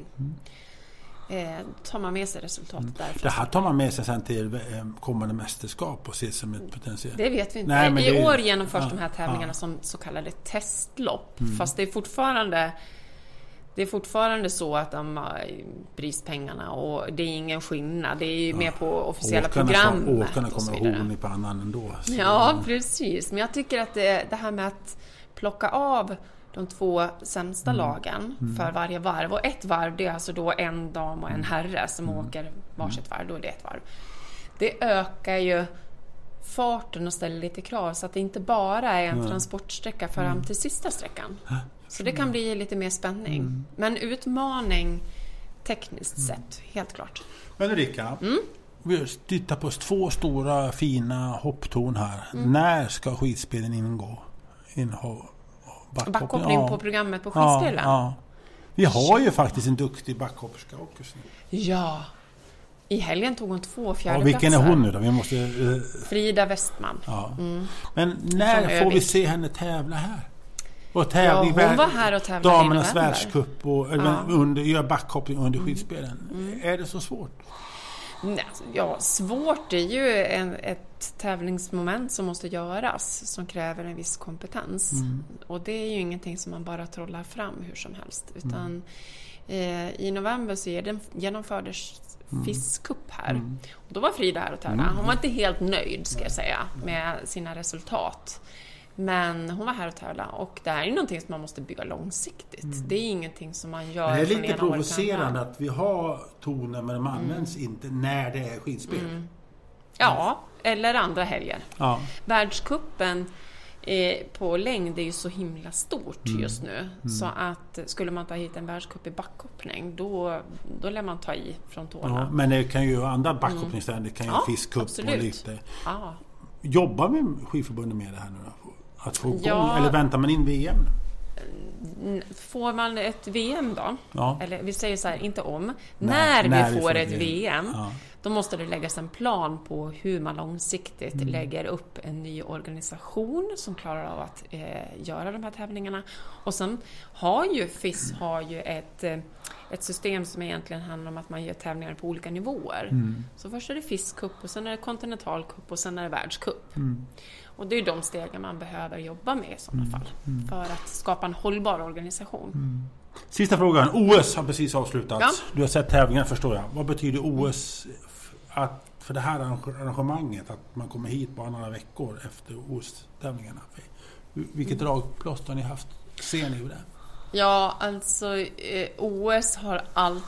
Eh, tar man med sig resultatet därifrån. Det här tar man med sig sen till eh, kommande mästerskap och ser som ett potentiellt... Det vet vi inte. Nej, men I det- år genomförs ja, de här tävlingarna ja. Mm. som så kallade testlopp. Fast det är fortfarande det är fortfarande så att de har prispengarna och det är ingen skillnad. Det är ju mer på officiella Åkarna, programmet åkarna kommer horn i pannan ändå. Så- Ja, precis. Men jag tycker att det, det här med att plocka av de två sämsta lagen för varje varv. Och ett varv, det är alltså då en dam och en herre som åker varsitt varv. Då är det ett varv. Det ökar ju farten och ställer lite krav så att det inte bara är en transportsträcka fram till sista sträckan. Så det kan bli lite mer spänning. Men utmaning tekniskt sett, helt klart. Men Ulrika, Mm. vi tittar på två stora fina hopptorn här. Mm. När ska skidspelen ingå? Backhoppning? Backkoppling Ja. på programmet på Ja, skidspelen. ja. Vi har ju faktiskt en duktig backhopperska också. Ja. I helgen tog hon två Ja, fjärdeplatser. vilken är hon nu då? Vi måste... eh, Frida Westman. ja. Mm. Men när får vi se henne tävla här? Och Ja, tävling, hon var här och tävlade i Damernas november. världscup och eller, Ja. under, gör backhoppning under Mm. skidspelen. Är det så svårt? Alltså, Ja, svårt är ju en, ett tävlingsmoment som måste göras som kräver en viss kompetens. Mm. Och det är ju ingenting som man bara trollar fram hur som helst. Mm. Utan eh, i november så är genomfördes Mm. FIS-cup här. Och då var Frida här och tävlade. Hon var inte helt nöjd ska jag säga med sina resultat. Men hon var här och tävlade och det här är någonting som man måste bygga långsiktigt. Det är ingenting som man gör Mm. Det är lite provocerande att vi har toner men de används Mm. inte när det är skidspel. Ja, eller andra helger. Ja. Världskuppen eh, på längd är ju så himla stort Mm. just nu. Så att skulle man ta hit en världscup i backhoppning då, då lär man ta i från Ja, tårna. men det kan ju andra backhoppningsstäder, det kan ju Ja, fiskcup och lite. Ja. Jobbar vi skidförbundet med det här nu då? Att få igång, Ja. eller väntar man in VM? Får man ett VM då? Ja. Eller vi säger så här, inte om. När- när, när vi vi får ett VM. VM, Ja. då måste det läggas en plan på hur man långsiktigt Mm. lägger upp en ny organisation som klarar av att eh, göra de här tävlingarna. Och sen har ju FIS har ju ett, eh, ett system som egentligen handlar om att man gör tävlingar på olika nivåer. Mm. Så först är det FIS Cup och sen är det Continental Cup och sen är det Världscup. Och det är de stegen man behöver jobba med i sådana fall. För att skapa en hållbar organisation. Sista frågan. OS har precis avslutats. Ja. Du har sett tävlingen förstår jag. Vad betyder OS att, för det här arrange- arrangemanget? Att man kommer hit bara några veckor efter OS-tävlingarna. Vilket dragplåster har ni haft? Ser ni det? Ja, alltså eh, OS har alltid,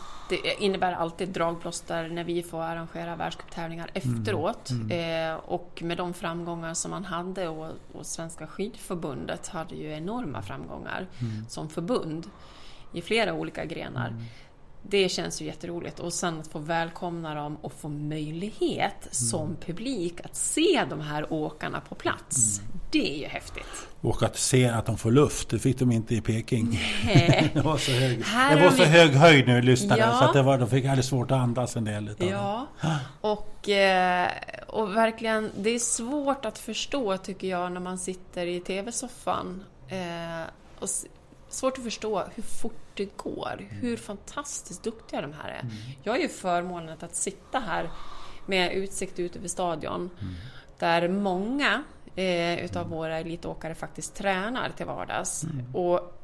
innebär alltid dragplåster när vi får arrangera världscuptävlingar efteråt. Eh, och med de framgångar som man hade och, och Svenska skidförbundet hade ju enorma framgångar som förbund i flera olika grenar. Det känns ju jätteroligt och sen att få välkomna dem och få möjlighet som publik att se de här åkarna på plats. Det är ju häftigt. Och att se att de får luft. Det fick de inte i Peking. Nej. Det var så hög, Här det var så vi- hög höjd nu lyssnade Ja. så att det var, de fick alldeles svårt att andas en del. Ja, och, eh, och verkligen, det är svårt att förstå tycker jag när man sitter i TV-soffan. Eh, och svårt att förstå hur fort det går, hur fantastiskt duktiga de här är. Jag har ju förmånen att sitta här med utsikt ut över stadion där många eh, utav våra elitåkare faktiskt tränar till vardags. Och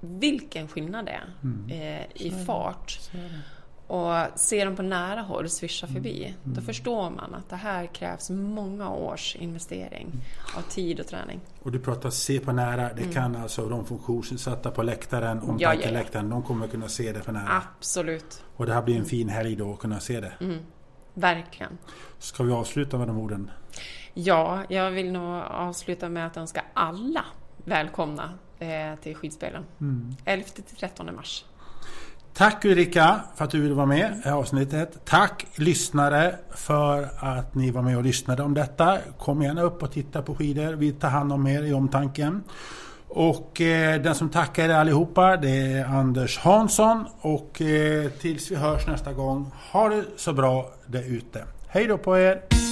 vilken skillnad det är eh, i fart. Och ser dem på nära håll svischa förbi, då förstår man att det här krävs många års investering av tid och träning. Och du pratar se på nära. Det kan alltså de funktionsnedsatta på läktaren, Mm. Ja, ja, omtankeläktaren, de kommer kunna se det för nära. Absolut, Och det här blir en fin helg då att kunna se det. Mm. verkligen. Ska vi avsluta med de orden? Ja, jag vill nog avsluta med att önska alla välkomna eh, till skidspelen. 11 till 13 mars. Tack Ulrika för att du ville vara med i avsnittet. Tack lyssnare för att ni var med och lyssnade om detta. Kom gärna upp och titta på skidor. Vi tar hand om er i omtanken. Och eh, den som tackar er allihopa det är Anders Hansson. Och eh, tills vi hörs nästa gång, ha det så bra där ute. Hej då på er!